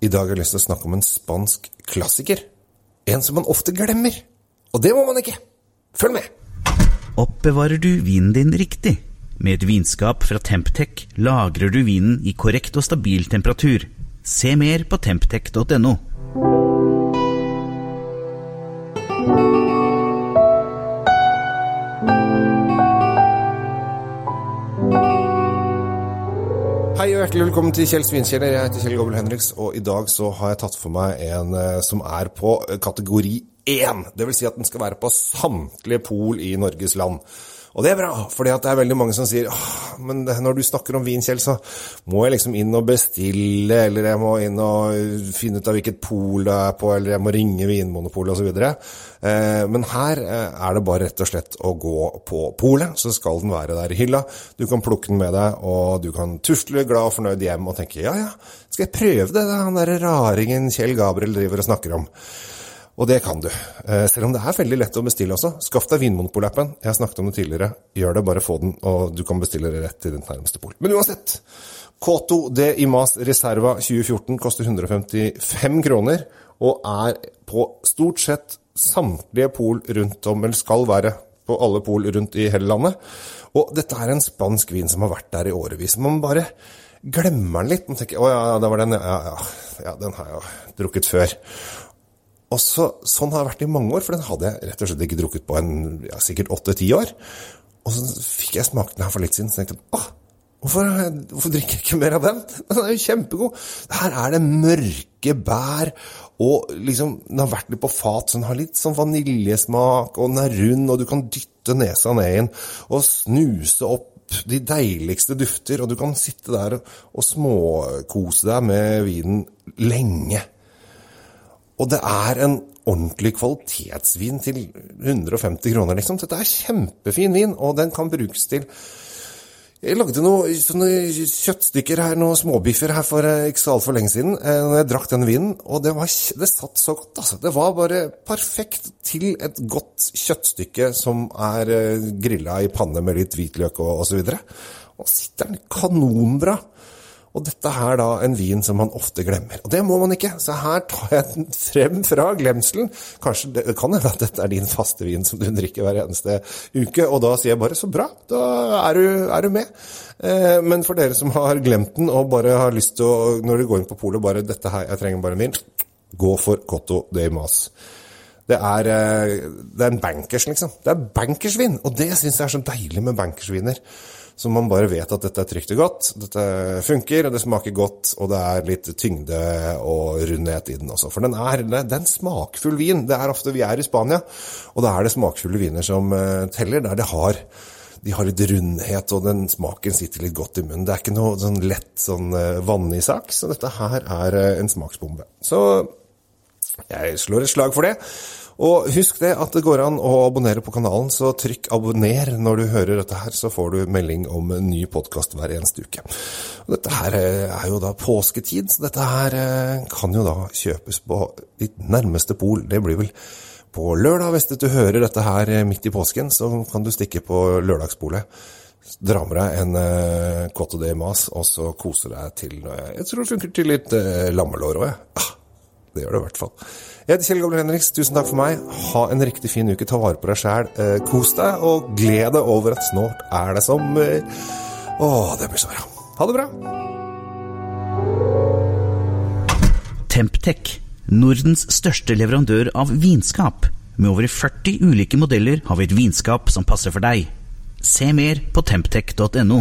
I dag har jeg lyst til å snakke om en spansk klassiker. En som man ofte glemmer. Og det må man ikke. Følg med! Oppbevarer du vinen din riktig? Med et vinskap fra Temptec lagrer du vinen i korrekt og stabil temperatur. Se mer på temptec.no. Hei og hjertelig velkommen til Kjell Svinkjeller. Jeg heter Kjell Gobbel Henriks, og i dag så har jeg tatt for meg en eh, som er på eh, kategori 1. Det vil si at den skal være på samtlige pol i Norges land. Og det er bra, for det er veldig mange som sier men når du snakker om vin, Kjell, så må jeg liksom inn og bestille, eller jeg må inn og finne ut av hvilket pol det er på, eller jeg må ringe Vinmonopolet osv. Eh, men her eh, er det bare rett og slett å gå på polet, så skal den være der i hylla. Du kan plukke den med deg, og du kan tusle glad og fornøyd hjem og tenke ja ja, skal jeg prøve det, det han derre raringen Kjell Gabriel driver og snakker om. Og det kan du. Eh, selv om det er veldig lett å bestille også. Skaff deg Vinmonopol-appen. Jeg har snakket om det tidligere. Gjør det, bare få den, og du kan bestille det rett til ditt nærmeste pol. Men uansett. Koto de Imas Reserva 2014 koster 155 kroner, og er på stort sett samtlige pol rundt om, eller skal være på alle pol rundt i hele landet. Og dette er en spansk vin som har vært der i årevis. Man bare glemmer den litt. Man tenker 'Å ja, det var den. Ja, ja, ja, den har jeg jo drukket før'. Og så, Sånn har det vært i mange år, for den hadde jeg rett og slett ikke drukket på en ja, sikkert åtte-ti år. Og så fikk jeg smake den her for litt siden, så tenkte jeg åh, hvorfor, hvorfor, drikker jeg ikke mer av den? Den er jo kjempegod. Her er det mørke bær, og liksom, den har vært litt på fat, så den har litt sånn vaniljesmak, og den er rund, og du kan dytte nesa ned i den og snuse opp de deiligste dufter, og du kan sitte der og småkose deg med vinen lenge. Og det er en ordentlig kvalitetsvin til 150 kroner, liksom. Dette er kjempefin vin, og den kan brukes til jeg lagde noen kjøttstykker her, noen småbiffer her for eh, ikke så altfor lenge siden, eh, når jeg drakk den vinen, og det, var, det satt så godt, altså. Det var bare perfekt til et godt kjøttstykke som er eh, grilla i panne med litt hvitløk og osv. Og, og sitter den kanonbra. Og dette er da en vin som man ofte glemmer. Og det må man ikke, så her tar jeg den frem fra glemselen. Kanskje det kan hende at dette er din faste vin som du drikker hver eneste uke, og da sier jeg bare så bra, da er du, er du med. Eh, men for dere som har glemt den og bare har lyst til å, når du går inn på polet, bare dette her, jeg trenger bare en vin, gå for Cotto de Mas. Det er, eh, det er en bankers, liksom. Det er bankersvin, og det syns jeg er så deilig med bankersviner. Så man bare vet at dette er trygt og godt, dette funker, og det smaker godt, og det er litt tyngde og rundhet i den også. For den er, det er en smakfull vin. Det er ofte vi er i Spania, og da er det smakfulle viner som uh, teller, der det har de har litt rundhet, og den smaken sitter litt godt i munnen. Det er ikke noe sånn lett sånn uh, vannig sak, så dette her er uh, en smaksbombe. Så jeg slår et slag for det. Og husk det at det går an å abonnere på kanalen, så trykk abonner når du hører dette her, så får du melding om en ny podkast hver eneste uke. Og dette her eh, er jo da påsketid, så dette her eh, kan jo da kjøpes på ditt nærmeste pol. Det blir vel på lørdag, hvis du hører dette her eh, midt i påsken, så kan du stikke på lørdagspolet. Dra med deg en uh, Cote de Mas, og så kose deg til Jeg tror det funker til litt lammelår òg, jeg. Ja. Det gjør det i hvert fall. Jeg heter Kjell Gabler Henriks. Tusen takk for meg. Ha en riktig fin uke. Ta vare på deg sjæl. Eh, kos deg, og gled deg over at snart er det sommer. Å, det blir så bra. Ha det bra. Temptec, Nordens største leverandør av vinskap. Med over 40 ulike modeller har vi et vinskap som passer for deg. Se mer på temptec.no.